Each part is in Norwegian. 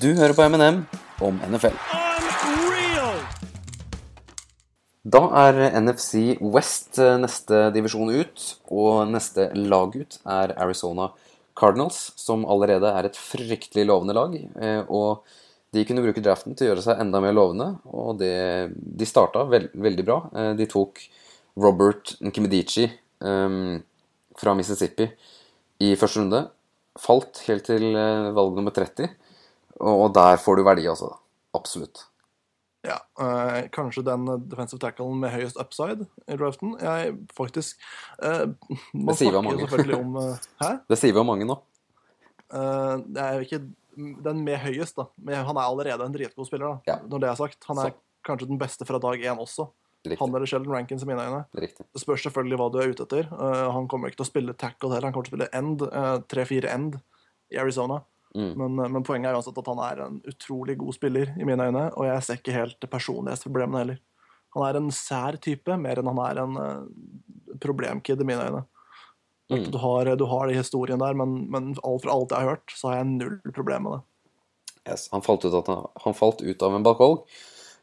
Du hører på M&M om NFL. Da er NFC West eh, neste divisjon ut, og neste lag ut er Arizona Cardinals, som allerede er et fryktelig lovende lag. eh, Og de kunne bruke draften til å gjøre seg enda mer lovende, og det, de starta veld, veldig bra. Eh, De tok Robert Nkimedici um, fra Mississippi i første runde. Falt helt til valg nummer 30, og der får du verdi, altså. Absolutt. Ja, eh, kanskje den defensive tacklen med høyest upside i draften. Jeg faktisk eh, Det sier vi mange. om eh, Det sier vi om mange nå. Eh, det er jo ikke den med høyest, da. Men han er allerede en dritgod spiller, da. Ja. Når det er sagt. Han er Så. kanskje den beste fra dag én også. Riktig. Han eller Sheldon Rankins i mine øyne. Riktig. Det spørs selvfølgelig hva du er ute etter. Uh, han kommer ikke til å spille tackle heller, han kommer til å spille end, eh, tre-fire end i Arizona. Mm. Men, eh, men poenget er uansett at han er en utrolig god spiller i mine øyne, og jeg ser ikke helt personlighetsproblemene heller. Han er en sær type, mer enn han er en uh, problemkid i mine øyne. Mm. Du, har, du har de historiene der, men, men alt fra alt jeg har hørt, så har jeg null problem med det. Yes. Han, falt ut av, han falt ut av en balkong,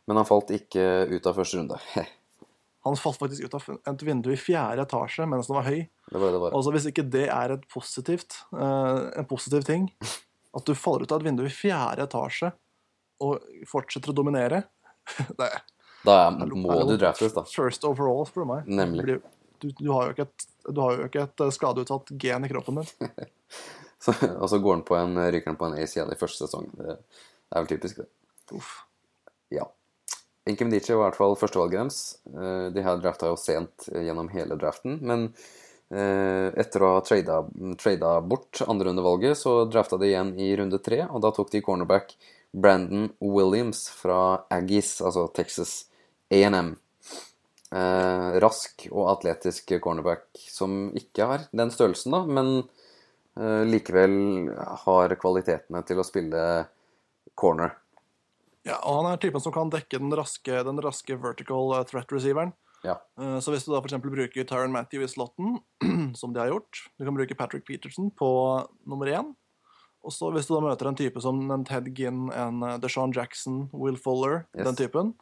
men han falt ikke ut av første runde. Han falt faktisk ut av et vindu i fjerde etasje mens han var høy. Det var det det var. Altså Hvis ikke det er et positivt, uh, en positiv ting, at du faller ut av et vindu i fjerde etasje og fortsetter å dominere Det er Da er, må du draftes, da. first overall, spør du meg. Nemlig. Du, du, har jo ikke et, du ikke et skadeuttatt gen i kroppen din. Så, og så går han på en, ryker han på en ACL i første sesong. Det, er vel typisk, det. Uff. Ja. Inkem Dichi var i hvert fall førstevalget deres. Eh, De her drafta jo sent eh, gjennom hele draften, men eh, etter å ha trada, trada bort andrerundevalget, så drafta de igjen i runde tre, og da tok de cornerback Brandon Williams fra Aggies, altså Texas A&M. Eh, rask og atletisk cornerback som ikke har den størrelsen, da, men eh, likevel har kvalitetene til å spille corner. Ja, og Han er typen som kan dekke den raske, den raske vertical eh, threat receiveren. Ja. Eh, Så hvis du da f.eks. bruker Tyron Matthew i slotten, som de har gjort Du kan bruke Patrick Peterson på nummer én. Og så hvis du da møter en type som en Ted Ginn, en eh, DeShaun Jackson, Will Fuller, Yes. den typen,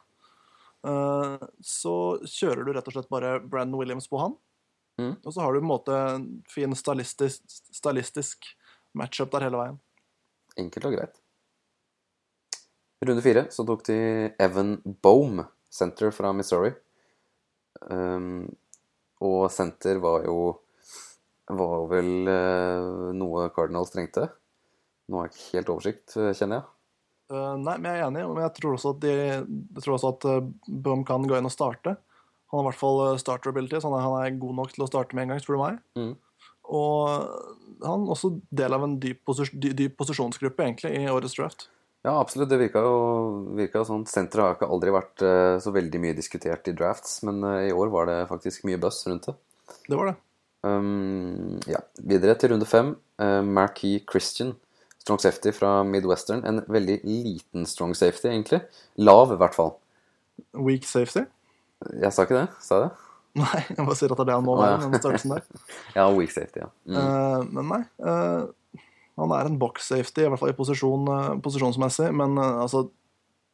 eh, så kjører du rett og slett bare Brandon Williams på han. Mm. Og så har du på en måte en fin stylistisk, stylistisk matchup der hele veien. Enkelt og greit. Runde fire så tok de Evan Bohm, center fra Missouri. Um, og center var jo var vel eh, noe Cardinals trengte. Nå har jeg ikke helt oversikt, eh, kjenner jeg. Uh, nei, men jeg er enig. Men jeg tror også at, de, jeg tror også at Boom kan gå inn og starte. Han har i hvert fall starter ability, så han er, han er god nok til å starte med en gang, spør du meg. Mm. Og han er også del av en dyp, posis dy, dyp posisjonsgruppe, egentlig, i årets draft. Ja, absolutt. Det virka jo, virka sånn. Senteret har ikke aldri vært eh, så veldig mye diskutert i drafts, men eh, i år var det faktisk mye buzz rundt det. Det var det. Um, ja, videre til runde fem. Uh, Marquis Christian, strong safety fra Midwestern. En veldig liten strong safety, egentlig. Lav, i hvert fall. Weak safety? Jeg sa ikke det? Sa jeg det? Nei, jeg bare sier at det er det han må være, den størrelsen der. Ja, weak safety, ja. Mm. Uh, men nei. eh, han er en box safety, i hvert fall i posisjon, eh, posisjonsmessig. Men eh, altså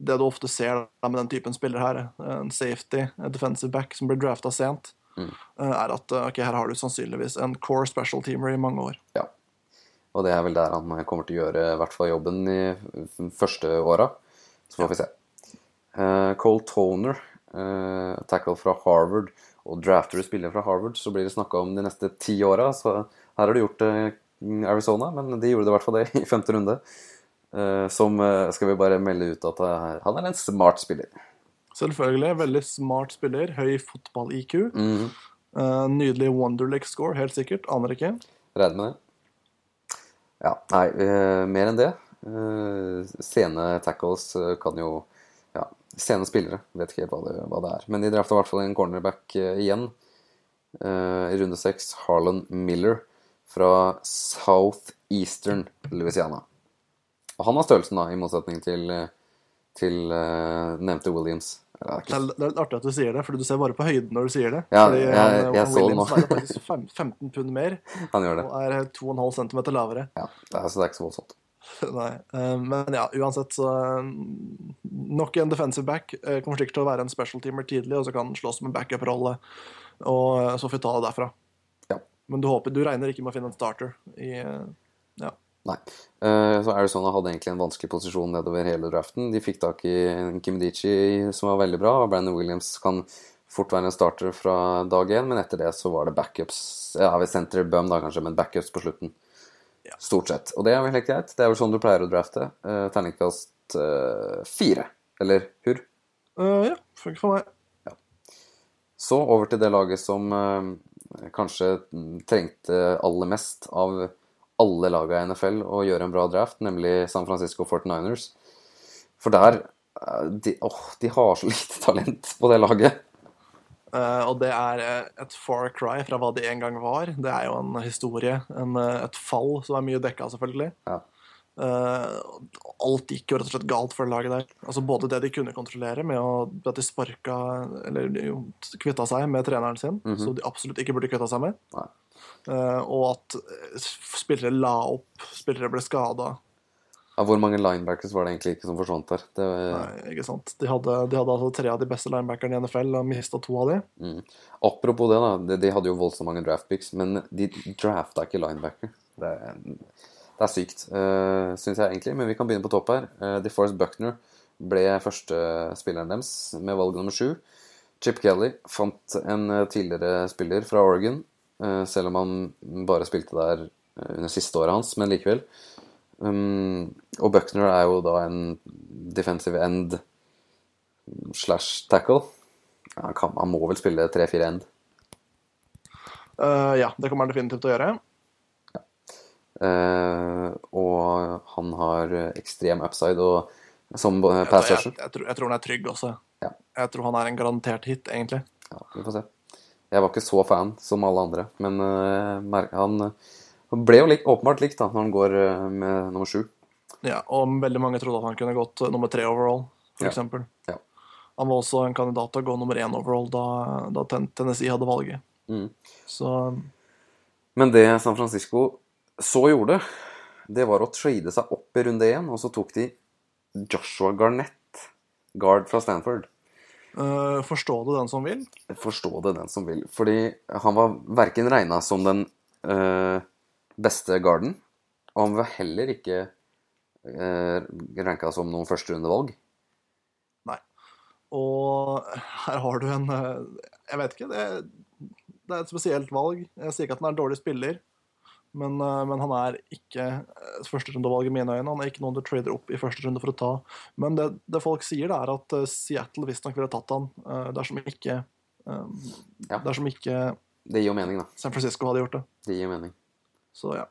Det du ofte ser da med den typen spiller her, eh, en safety, en defensive back som blir drafta sent, Mm. er at ok, her har du sannsynligvis en core special teamer i mange år. ja. Og det er vel der han kommer til å gjøre i hvert fall jobben i første åra. Så får vi se. Uh, Cole Toner, uh, tackle fra Harvard. Og drafter du spiller fra Harvard, så blir det snakka om de neste ti åra. Så her har du gjort det Arizona, men de gjorde det i hvert fall det i femte runde. Eh, som eh, skal vi bare melde ut at er- han er en smart spiller. Selvfølgelig. Veldig smart spiller. Høy fotball-IQ. Mm -hmm. nydelig Wonderlick-score, helt sikkert. Aner ikke. Regner med det. Ja, nei, eh, mer enn det. Eh, sene tackles eh, kan jo Ja, sene spillere. Vet ikke helt hva det, hva det er. Men de drafta i hvert fall en cornerback eh, igjen. Eh, I runde seks Harlan Miller fra Southeastern Louisiana. Og han har størrelsen, da, i motsetning til, eh, til uh, nevnte Williams. Eller, Det er, det er litt artig at du sier det, for du ser bare på høyden når du sier det. Ja, Fordi jeg- han, jeg så det nå. er faktisk fem, 15 pund mer han gjør det. og er 2,5 cm lavere. Ja, det er, så det er ikke så voldsomt. Nei. eh, Men ja, uansett så eh, Nok en defensive back. eh, Kommer sikkert til å være en special teamer tidlig, og så kan han slåss med backup-rolle. Og eh, så får vi ta det derfra. Ja. Men du håper, du regner ikke med å finne en starter i eh, Ja. Nei. Eh, Så Arizona hadde egentlig en vanskelig posisjon nedover hele draften. De fikk tak i Kim Dichi som var veldig bra, og Brandon Williams kan fort være en starter fra dag én, men etter det så var det backups. Ja, ved senter bum da kanskje, men backups på slutten. Ja. Stort sett. Og det er vel helt greit. Det er vel sånn du pleier å drafte. Uh, Terningkast uh, fire. Eller hurr. Uh, ja, funker for meg. Så over til det laget som eh, kanskje trengte aller mest av alle lagene i NFL å gjøre en bra draft, nemlig San Francisco 49ers. For der eh, de, åh, de har så lite talent på det laget. Uh, og det er eh, et far cry fra hva de en gang var. Det er jo en historie. En, et fall som er mye dekka, selvfølgelig. Ja. Eh, alt gikk jo rett og slett galt for det laget der. Altså Både det de kunne kontrollere, med å, at de sparka Eller jo, kvitta seg med treneren sin, som de absolutt ikke burde kvitta seg med. Eh, og at eh, spillere la opp, spillere ble skada. Ja, hvor mange linebackers var det egentlig ikke som forsvant der? Det, Nei, ikke sant? De hadde, de hadde altså tre av de beste linebackerne i NFL og mista to av de. mm. Apropos det, da. De, de hadde jo voldsomt mange draftpicks, men de drafta ikke linebacker. Det er, det er sykt, uh, syns jeg egentlig. Men vi kan begynne på topp her. Uh, DeForest Buckner ble første spilleren deres med valg nummer sju. Chip Kelly fant en eh, tidligere spiller fra Oregon, uh, selv om han bare spilte der eh, under siste året hans, men likevel. Um, og Buckner er jo da en defensive end slash tackle. Han, kan, han må vel spille 3-4 end. Uh, ja, det kommer han definitivt til å gjøre. Eh, og han har ekstrem upside og som Jeg, pass rusher. jeg, tror, jeg tror han er trygg også. Ja. Jeg tror han er en garantert hit, egentlig. Ja, vi får se. Jeg var ikke så fan som alle andre, men uh, han han ble jo lik, åpenbart likt da, når han går eh, med nummer sju. Ja, og veldig mange trodde at han kunne gått nummer tre overall, for Ja. Ja. Han var også en kandidat til å gå nummer én overall da, da Tennessee hadde valget. Mm. Så Men det San Francisco så gjorde, det var å trade seg opp i runde én, og så tok de Joshua Garnett, guard fra Stanford. Uh, forstå det den som vil. Forstå det, den som vil. Fordi han var verken regna som den uh, beste garden, og han var heller ikke uh, ranka som noen førsterundevalg. Nei. Og her har du en eh, Jeg vet ikke. Det, det er et spesielt valg. Jeg sier ikke at han er en dårlig spiller, men, eh, men han er ikke et førsterundevalg i mine øyne. Han er ikke noen du trader opp i første runde for å ta. Men det, det folk sier, det er at eh, Seattle visstnok ville tatt han eh, dersom ikke eh, Ja. Dersom ikke Det gir jo mening, da. San Francisco hadde gjort det. Det gir mening. Så ja.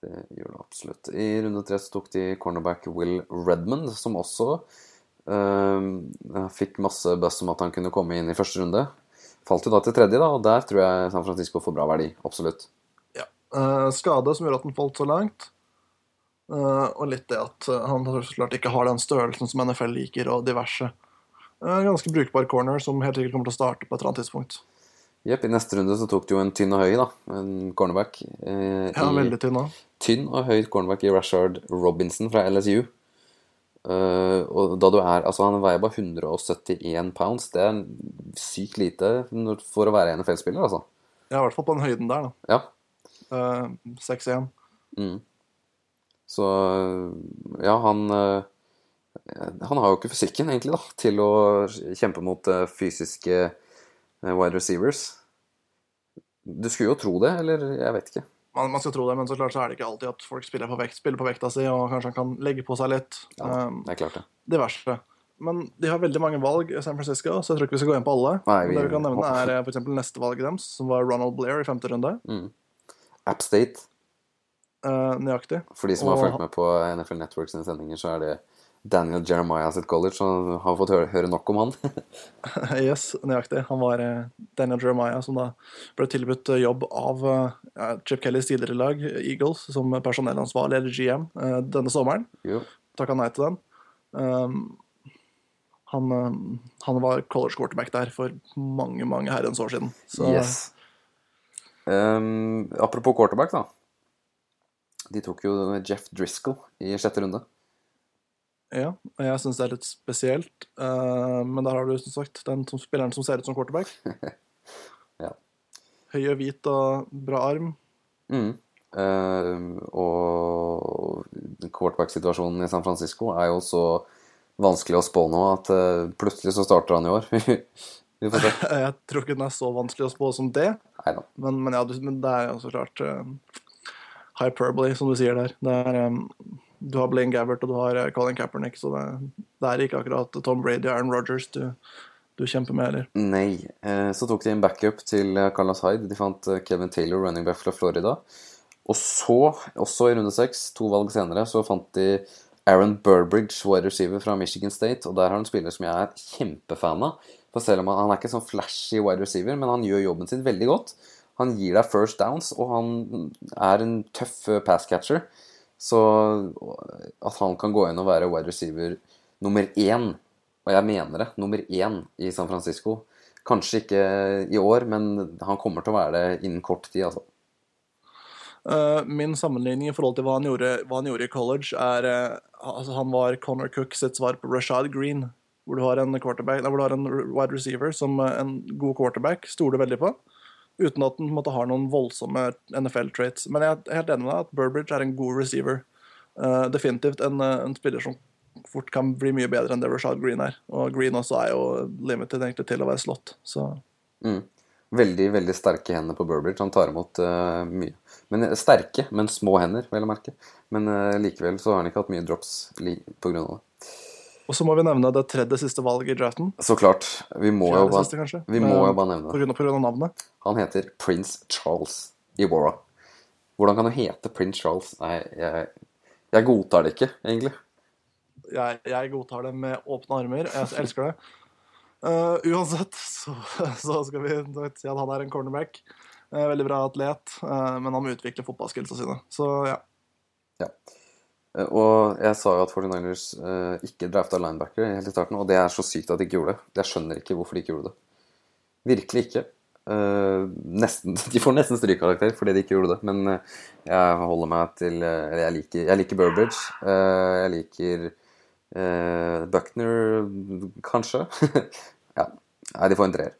Det gjør det absolutt. I runde tre tok de cornerback Will Redmond, som også eh, fikk masse buzz om at han kunne komme inn i første runde. Falt jo da til tredje, da, og der tror jeg San Francisco får bra verdi. Absolutt. Eh, skade som gjorde at han falt så langt. Eh, og litt det at eh, han så klart ikke har den størrelsen som NFL liker, og diverse. Ganske brukbar corner som helt sikkert kommer til å starte på et eller annet tidspunkt. Jepp, i neste runde så tok du jo en tynn og høy, da. En cornerback. eh, Ja, i- veldig tynn òg. tynn og høy cornerback i Rashard Robinson fra LSU. Uh, og da du er Altså, han veier bare 171 pounds. Det er sykt lite for å være NFL-spiller, altså. Ja, i hvert fall på den høyden der, da. Ja. Eh, 6-1. Mm. Så ja, han eh, Han har jo ikke fysikken, egentlig, da, til å kjempe mot eh, fysiske eh, wide receivers. Du skulle jo tro det, eller jeg vet ikke. Man, man skal tro det, men så klart så er det ikke alltid at folk spiller på, vekt, spiller på vekta si, og kanskje han kan legge på seg litt. Ja, det er klart det. diverse. Men de har veldig mange valg i San Francisco, så jeg tror ikke vi skal gå inn på alle. Nei, vi- Det vi kan nevne, er f.eks. neste valget deres, som var Ronald Blair i femte runde. App State, Eh, nøyaktig. for de som har Og- fulgt med på NFL Networks sine sendinger, så er det Daniel Jeremiah sitt college, så har fått høre, høre nok om han. yes, nøyaktig. Han var eh, Daniel Jeremiah, som da ble tilbudt eh, jobb av ja, Chip Kellys tidligere lag, Eagles, som personellansvarlig eller GM denne sommeren. jo. Takka nei til den. Um, han, han var college quarterback der for mange, mange herrens år siden. Så Yes. Um, apropos quarterback, da. De tok jo Jeff Driscoll i sjette runde. Ja, og jeg syns det er litt spesielt. Uh, men der har du som sagt den som spilleren som ser ut som quarterback. Ja. Høy og hvit og bra arm. Mm. Uh, og quarterback-situasjonen i San Francisco er jo så vanskelig å spå nå at uh, plutselig så starter han i år. Vi får se. Jeg tror ikke den er så vanskelig å spå som det. Neida. Men, men ja, du, men det er jo så klart uh, hyperbole, som du sier der. Det er, um, du har Blaine Gabbert og du har eh, Colin Kaepernick, så det, det er ikke akkurat Tom Brady og Aaron Rodgers du, du kjemper med heller. Nei. Eh, så tok de en backup til Carlos Hyde. De fant Kevin Taylor, running back fra Florida. Og så, også i runde seks, to valg senere, så fant de Aaron Burbridge, wide receiver fra Michigan State. Og der har han en spiller som jeg er kjempefan av. For selv om han, han er ikke sånn flashy wide receiver, men han gjør jobben sin veldig godt. Han gir deg first downs, og han er en tøff pass passcatcher. Så at han kan gå inn og være wide receiver nummer én, og jeg mener det, nummer én i San Francisco Kanskje ikke i år, men han kommer til å være det innen kort tid, altså. Uh, min sammenligning i forhold til hva han gjorde, hva han gjorde i college, er uh, altså Han var Connor Cook sitt svar på Rashad Green, hvor du har en, hvor du har en wide receiver som uh, en god quarterback stoler veldig på, uten at den måte, har noen voldsomme NFL-traits. Men jeg er helt enig med deg at Burbridge er en god receiver. Uh, definitivt en, uh, en spiller som fort kan bli mye bedre enn det Rashad Green er. Og Green også er jo limited egentlig til å være slått, så Mm. Veldig, veldig sterke hender på Burbridge. Han tar imot uh, mye. Men eh, Sterke, men små hender, vel å merke. Men uh, likevel så har han ikke hatt mye drops pga. det. Og så må vi nevne det tredje siste valget i draften. Så klart. Vi må, jo bare, siste, vi må jo bare nevne det. på grunn av navnet. Han heter Prince Charles Iwara. Hvordan kan du hete Prince Charles? Nei, jeg, jeg godtar det ikke, egentlig. Jeg, jeg godtar det med åpne armer. Jeg elsker det. Uh, uansett så, så skal vi si at han er en cornerback. Uh, veldig bra atlet, uh, men han må utvikle fotballskillsa sine. Så ja. Eh, Og jeg sa jo at 49ers eh, ikke drafta linebacker helt i starten, og det er så sykt at de ikke gjorde det. Jeg skjønner ikke hvorfor de ikke gjorde det. Virkelig ikke. Eh, nesten, de får nesten strykkarakter fordi de ikke gjorde det, men eh, jeg holder meg til eh, Jeg liker, jeg liker Burbridge. eh, jeg liker eh, Buckner, kanskje. ja. Nei, de får en treer.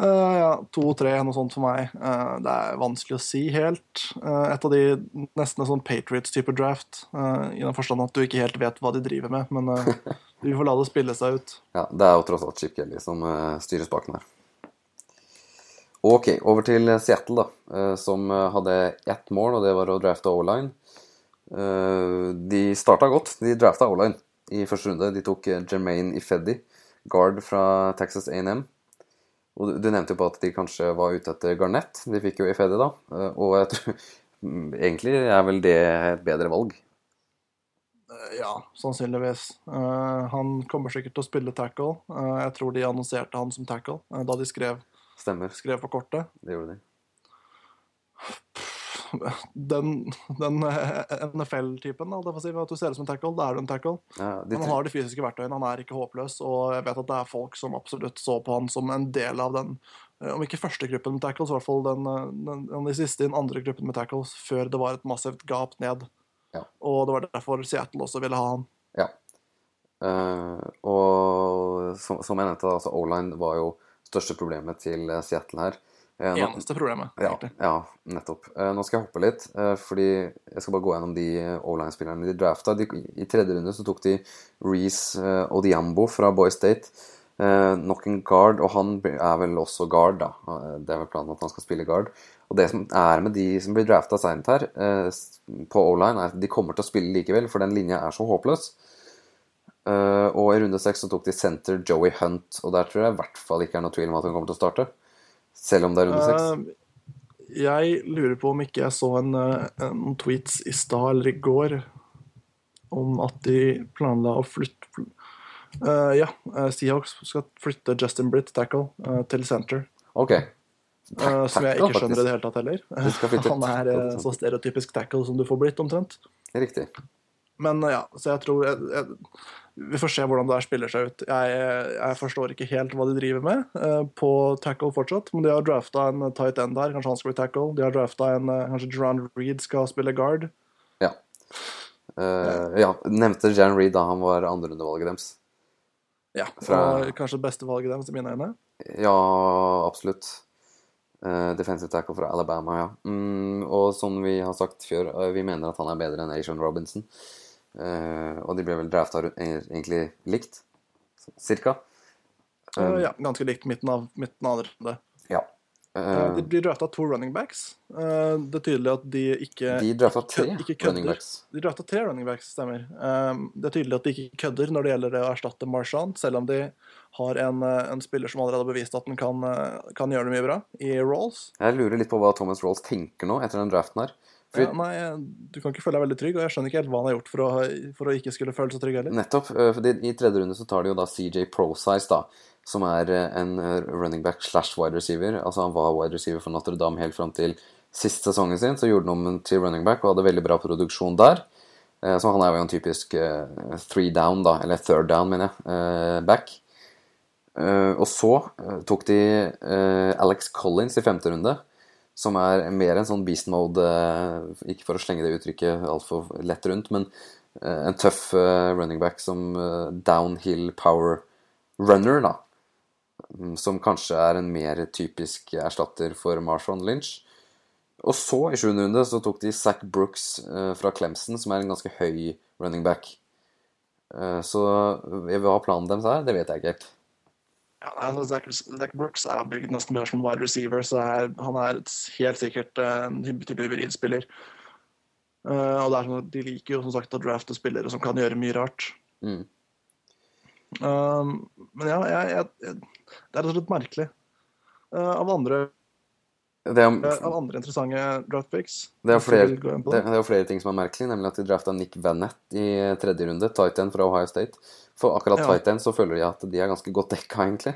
Eh, ja, To-tre, noe sånt for meg. Uh, det er vanskelig å si helt. Uh, et av de nesten en sånn Patriots-type draft, i den forstand at du ikke helt vet hva de driver med, men vi får la det spille seg ut. Ja, det er jo tross alt Chip Kelly som styrer spaken her. Ok, over til Seattle, da. som hadde ett mål, og det var å drafte O-line. De starta godt. De drafta O-line i første runde. De tok Jermaine Ifedi, guard fra Texas A&M. Og du, nevnte jo på at de kanskje var ute etter Garnett. De fikk jo Ifedi, da. Eh, og jeg tror mm, egentlig er vel det et bedre valg. Eh, ja, sannsynligvis. Eh, han kommer sikkert til å spille tackle. Jeg tror de annonserte han som tackle da de skrev, Stemmer. skrev på kortet. Det gjorde de. Den, den eh, NFL-typen, si, at du ser ut som en tackle, da er du en tackle. Ja, Men han har de fysiske verktøyene, han er ikke håpløs, og jeg vet at det er folk som absolutt så på han som en del av den, eh, om ikke første gruppen med tackles, i hvert fall den, eh, den, den siste i den andre gruppen med tackles, før det var et massivt gap ned. Ja. Og det var derfor Seattle også ville ha han. Ja. Uh, og som, som jeg nevnte, altså O-line var jo største problemet til Seattle her. Eh, nå- Eneste problemet, ja, ja, nettopp. Eh, nå skal jeg hoppe litt, eh, fordi jeg skal bare gå gjennom de O-line-spillerne de drafta. De, I tredje runde så tok de Reece eh, Odiambo fra Boy State. Eh, nok en guard, og han er vel også guard, da. Det er vel planen at han skal spille guard. Og det som er med de som blir drafta seint her, på O-line, er at de kommer til å spille likevel, for den linja er så håpløs. Og i runde seks så tok de center Joey Hunt, og der tror jeg i hvert fall ikke er noe tvil om at han kommer til å starte. Selv om det er runde seks. Eh, jeg lurer på om ikke jeg så en, eh, en tweets i stad eller i går om at de planla å flytte uh, Ja, Seahawks skal flytte Justin Britt, tackle, uh, til center. Ok. Uh, som jeg ikke skjønner i det hele tatt heller. Han er så stereotypisk tackle som du får blitt, omtrent. Riktig. Men ja, så jeg tror jeg, jeg, vi får se hvordan det her spiller seg ut. Jeg, jeg forstår ikke helt hva de driver med eh, på tackle fortsatt, men de har drafta en tight end der. Kanskje han skal bli tackle. De har drafta en eh, Kanskje Jaron Reed skal spille guard. Ja. Uh, ja, nevnte Jaron Reed da han var andrerundevalget deres. Ja, Fra- Kanskje beste valget deres, i mine øyne. Ja, absolutt. Uh, defensive tackle fra Alabama, ja. Mm, og som vi har sagt før, vi mener at han er bedre enn Asian Robinson. Eh, og de ble vel drafta egentlig likt, cirka. Eh, ja, ganske likt midten av, midten av det. Ja. Uh, De blir drafta to running backs. Uh, Det er tydelig at de ikke de drafta tre ikke running backs. De drafta tre running backs, stemmer. Um, det er tydelig at de ikke kødder når det gjelder å erstatte Marshawn, selv om de har en, en spiller som allerede har bevist at den kan, kan gjøre det mye bra i Rolls. Jeg lurer litt på hva Thomas Rolls tenker nå etter den draften her. For Ja, nei, du kan ikke føle deg veldig trygg, og jeg skjønner ikke helt hva han har gjort for å, for å ikke skulle føle seg trygg heller. Nettopp. fordi I tredje runde så tar de jo da CJ Prosize, da. Som er en running back slash wide receiver. Altså Han var wide receiver for Notre Dame helt fram til sist sesongen sin. Så gjorde han om til running back og hadde veldig bra produksjon der. Eh, Så han er jo en typisk three down, da. Eller third down, mener jeg. Back. Eh, Og så tok de Alex Collins i femte runde. Som er mer en sånn beast mode eh, Ikke for å slenge det uttrykket altfor lett rundt, men eh, en tøff eh, running back som downhill power runner, da. Mm, Som kanskje er en mer typisk erstatter for Marshall Lynch. Og så, i sjuende runde, så tok de Zack Brooks fra Clemson, som er en ganske høy running back. Så hva planen deres er, det vet jeg ikke helt. Ja, altså, Zach, Zach Brooks er bygd nesten mer som wide receiver, så er, han er helt sikkert uh, en type hybridspiller. Uh, og det er sånn at De liker jo som sagt å drafte spillere som kan gjøre mye rart. Mm. Um, men ja, jeg, jeg, jeg, det er rett og slett merkelig. Uh, av, andre, Det er, av andre interessante draft picks det, er flere, det, er jo flere ting som er merkelig, nemlig at de drafta Nick Vanett i tredje runde, Titan fra Ohio State. For akkurat Ja. Titan så føler de at de er ganske godt dekka, egentlig.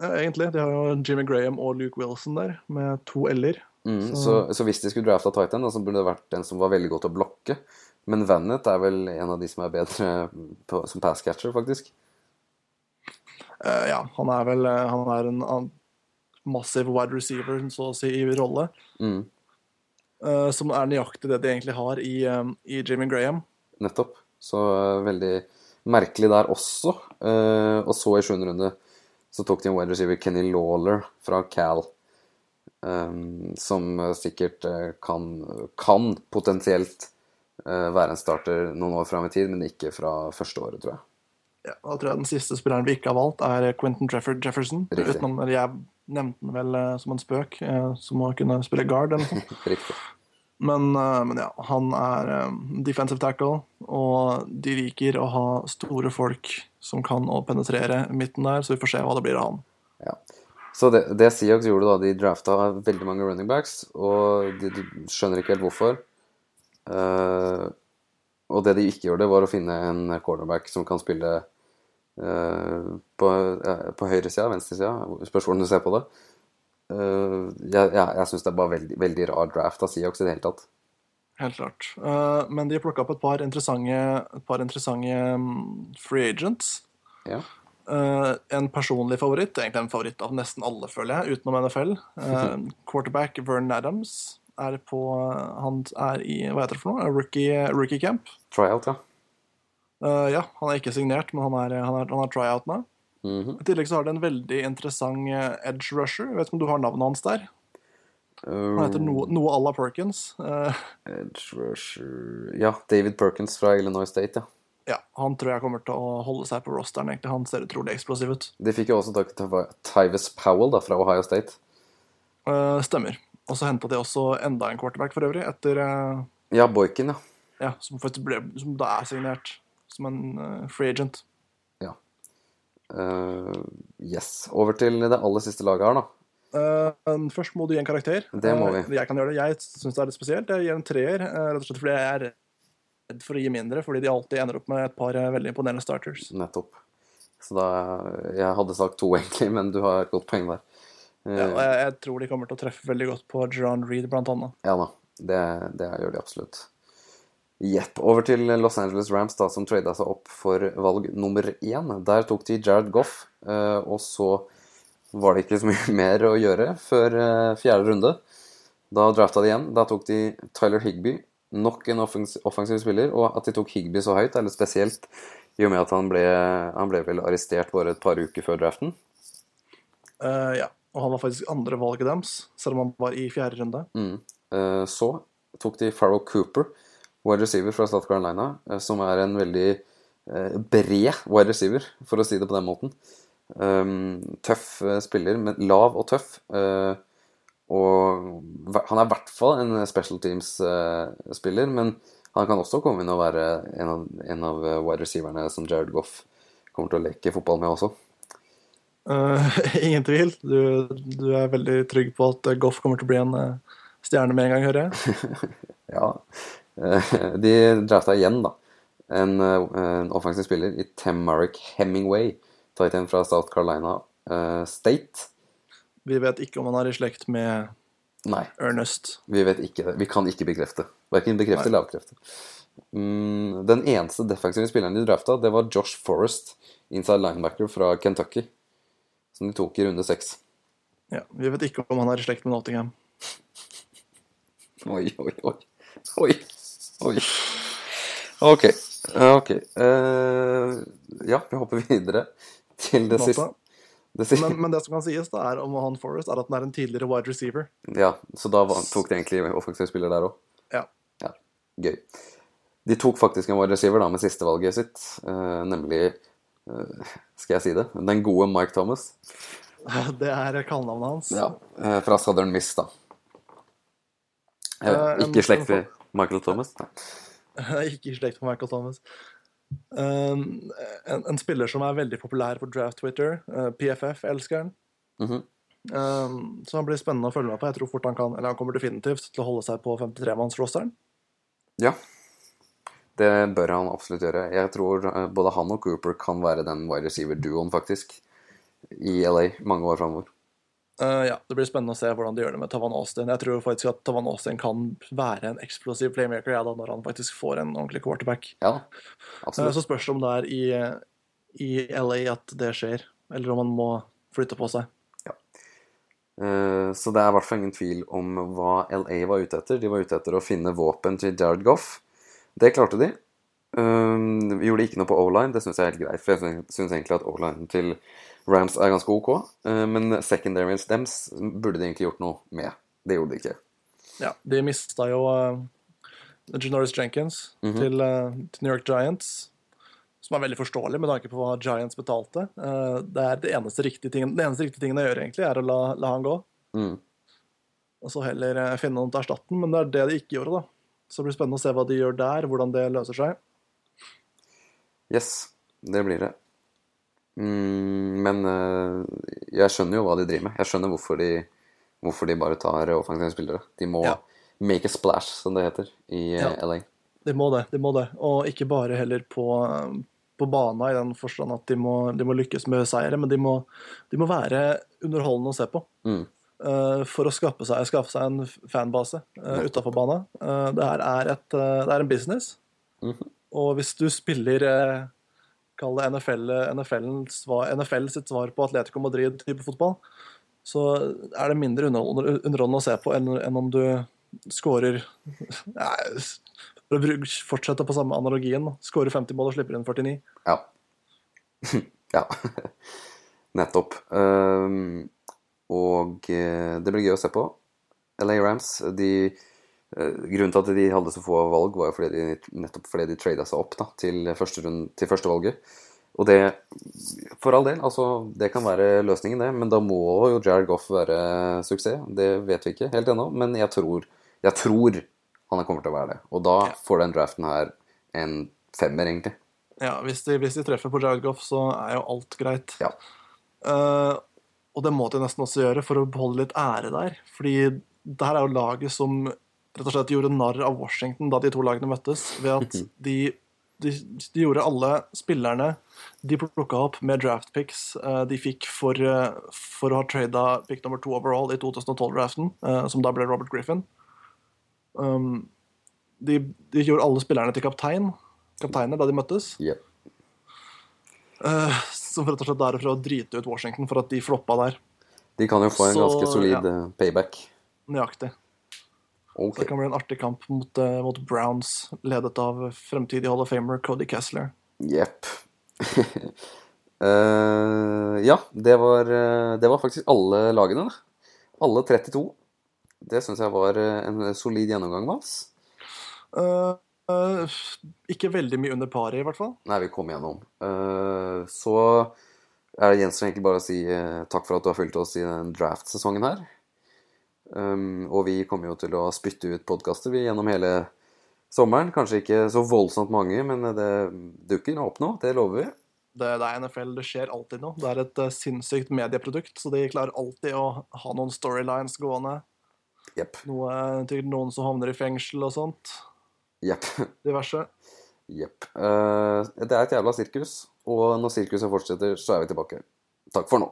Ja, egentlig. De har jo Jimmy Graham og Luke Wilson der, med to l-er. Mm, så, Så- så hvis de skulle drafta Titan, så burde det vært en som var veldig god til å blokke. Men Vennett er vel en av de som er bedre på, som passcatcher, faktisk. Uh, ja, han er vel uh, Han er en an- massiv wide receiver, så å si, i rolle. Mm, uh, som er nøyaktig det de egentlig har i, um, i Jimmy Graham. nettopp. Så uh, veldig merkelig der også. Uh, og så i sjuende runde så tok de en wide receiver, Kenny Lawler fra Cal. Um, som sikkert kan, kan potensielt være en starter noen år fram i tid, men ikke fra første året, tror jeg. Ja, da tror jeg den siste spilleren vi ikke har valgt, er Quentin Trefford Jefferson. Riktig. Utenom, jeg nevnte han vel eh, som en spøk, eh, som å kunne spille guard eller noe sånt. Men, eh, men ja, han er defensive tackle, og de liker å ha store folk som kan å penetrere midten der, så vi får se hva det blir av han. Ja. Så det, det Seahawks gjorde da, de drafta veldig mange running backs, og de, de skjønner ikke helt hvorfor. Uh, og det de ikke gjorde, var å finne en cornerback som kan spille på, uh, på høyresida, venstresida, spørs hvordan du ser på det. Eh, jeg jeg, jeg syns det er bare veldig, veldig rar draft av Seahawks i det hele tatt. Helt klart. Eh, men de plukka opp et par interessante, et par interessante mm, free agents. Ja. Uh, en personlig favoritt, egentlig en favoritt av nesten alle, føler jeg, utenom NFL. Uh, quarterback Vernon Adams er på Han er i hva heter det for noe? Rookie, rookie camp. Tryout, ja. Eh, ja, han er ikke signert, men han er, han er, han er tryout nå. Mhm. I tillegg så har det en veldig interessant eh, edge rusher. Jeg vet ikke om du har navnet hans der? Han heter noe, noe à la Perkins. Uh, Edge rusher Ja, David Perkins fra Illinois State, ja. ja, Han tror jeg kommer til å holde seg på rosteren. egentlig. Han ser utrolig eksplosiv ut. De fikk jo også tak i Tyvis Powell da, fra Ohio State. Uh, stemmer. Og så henta de også enda en quarterback for øvrig, etter eh, Ja, Boykin, ja. Ja, som faktisk ble Som da er signert som en eh, free agent. Eh, yes. Over til det aller siste laget her, da. Eh, først må du gi en karakter. Det må vi. Uh, jeg kan gjøre det. Jeg syns det er litt spesielt. Jeg gir en treer, rett og slett fordi jeg er redd for å gi mindre, fordi de alltid ender opp med et par veldig imponerende starters. Nettopp. Så da Jeg hadde sagt to, egentlig, men du har et godt poeng der. Ja, jeg, jeg tror de kommer til å treffe veldig godt på John Reed, blant annet. ja da. Det, det gjør de absolutt. Jepp. Over til Los Angeles Rams, da, som trada seg opp for valg nummer én. Der tok de Jared Goff, eh, og så var det ikke så mye mer å gjøre før eh, fjerde runde. Da drafta de igjen. Da tok de Tyler Higby, nok en offens offensiv spiller. Og at de tok Higby så høyt, er litt spesielt, i og med at han ble, han ble vel arrestert bare et par uker før draften. Uh, ja. Og han var faktisk andre valget deres, selv om han var i fjerde runde. Mm. Uh, Så tok de Farrell Cooper, wide receiver fra South Carolina, eh, som er en veldig eh, bred wide receiver, for å si det på den måten. Um, tøff eh, spiller, men lav og tøff. og han er i hvert fall en special teams-spiller, men han kan også komme inn og være en av, en av wide receiverne som Jared Goff kommer til å leke fotball med også. Uh, ingen tvil. Du, du er veldig trygg på at Goff kommer til å bli en stjerne med en gang, hører jeg. Ja. Eh, De drafta igjen, da. En, eh, en offensiv spiller i Temaric Hemingway, tight end fra South Carolina eh, State. Vi vet ikke om han er i slekt med Nei, Ernest. vi vet ikke det. Vi kan ikke bekrefte. Verken bekrefte eller avkrefte. Mm, den eneste defensive spilleren de drafta, det var Josh Forrest, inside linebacker fra Kentucky, som de tok i runde seks. Ja, vi vet ikke om han er i slekt med Nottingham. Oi, oi, oi. Oi. Oi. Ok. Ok. Uh, ja, vi hopper videre til det siste. Det siste. Men, men det som kan sies da er om han Forrest, er at han er en tidligere wide receiver. Ja, så da tok de egentlig offensiv spiller der òg. Ja. Ja, gøy. De tok faktisk en wide receiver da med sistevalget sitt, uh, nemlig uh, Skal jeg si det? Den gode Mike Thomas. Det er kallenavnet hans. Ja, Fra Southern Miss, da. Eh, ikke slekt Michael Thomas? Ikke i slekt med Michael Thomas. Um, en, en spiller som er veldig populær på draft Twitter. uh, PFF elsker han. Mhm. um, så han blir spennende å følge med på. Jeg tror fort han kan, eller han kommer definitivt til å holde seg på 53-mannsrosteren. Ja. Det bør han absolutt gjøre. Jeg tror eh, både han og Cooper kan være den wide receiver-duoen, faktisk, i LA mange år framover. Uh, ja, Det blir spennende å se hvordan de gjør det med Tavan Austin. Jeg tror faktisk at Tavan Austin kan være en eksplosiv playmaker ja, da, når han faktisk får en ordentlig quarterback. Ja, Uh, så spørs det om det er i, i LA at det skjer, eller om han må flytte på seg. Eh, Så det er i hvert fall ingen tvil om hva LA var ute etter. De var ute etter å finne våpen til Jared Goff. Det klarte de. Vi gjorde ikke noe på O-line, det syns jeg er helt greit. For jeg syns egentlig at O-line til Rams er ganske ok. Eh, Men secondary stems burde de egentlig gjort noe med. Det gjorde de ikke. Ja, de mista jo uh, Janoris Jenkins til, uh, til New York Giants. Som er veldig forståelig med tanke på hva Giants betalte. Uh, det er det eneste riktige tingen, Den eneste riktige tingen å gjøre, egentlig, er å la, la han gå. Mm. Og så heller finne noen til å erstatte den, men det er det de ikke gjorde, da. Så det blir spennende å se hva de gjør der, hvordan det løser seg. Yes, det blir det. Mm, men eh, jeg skjønner jo hva de driver med. Jeg skjønner hvorfor de, hvorfor de bare tar offensive spillere. De må Ja. make a splash, som det heter, i eh, Ja. LA. De må det, de må det. Og ikke bare heller på, på bana i den forstand at de må, de må lykkes med seire, men de må, de må være underholdende å se på. Mm. eh, for å skaffe seg, skaffe seg en fanbase uh, utafor banen. Uh, det her er, et, eh, det er en business. Mhm. Og hvis du spiller Kall det NFL, NFL-ens NFL sitt svar på Atletico Madrid-type fotball, så er det mindre underholdende, å se på enn, enn om du Nei, For å fortsette på samme analogien. Skårer 50 mål og slipper inn 49. Ja. ja. Nettopp. Um, og eh, det blir gøy å se på. LA Rams de, Grunnen til at de hadde så få valg, var jo fordi de, nettopp fordi de trada seg opp da, til, første rund, til første valget. Og det, for all del, altså, det kan være løsningen, det. Men da må jo Jared Goff være suksess. Det vet vi ikke helt ennå. Men jeg tror, jeg tror han kommer til å være det. Og da Ja. får den draften her en femmer, egentlig. Ja, hvis de, hvis de treffer på Jared Goff, så er jo alt greit. Ja. Uh, og det må de nesten også gjøre for å beholde litt ære der. Fordi det her er jo laget som rett og slett gjorde narr av Washington da de to lagene møttes, ved at de, de, de gjorde alle spillerne de plukka opp med draft picks eh, de fikk for, eh, for å ha trada pick nummer to overall i 2012-draften, som da ble Robert Griffin. Um, de, de gjorde alle spillerne til kaptein. kapteiner da de møttes. Yep. Eh, som rett og slett er for å drite ut Washington for at de floppa der. De kan jo få en Så, ganske solid ja. eh, payback. Nøyaktig. Så Ok. det kan bli en artig kamp mot, eh, mot Browns, ledet av fremtidig Hall of Famer Cody Kessler. Jepp. uh, ja, det var, eh, det var faktisk alle lagene, da. Alle 32. Det syns jeg var eh, en solid gjennomgang, Mats. Uh, Uh, ikke veldig mye under paret, i hvert fall. Nei, vi kom gjennom. Uh, så er det gjenstår egentlig bare å si uh, takk for at du har fulgt oss i den draft-sesongen her. Um, og vi kommer jo til å spytte ut podkaster gjennom hele sommeren. Kanskje ikke så voldsomt mange, men det dukker opp nå. Det lover vi. Det, det er NFL, det skjer alltid noe. Det er et uh, sinnssykt medieprodukt, så de klarer alltid å ha noen storylines gående. Yep. Noe til noen som havner i fengsel og sånt. Yep. Diverse. Jepp. Uh, det er et jævla sirkus, og når sirkuset fortsetter, så er vi tilbake. Takk for nå.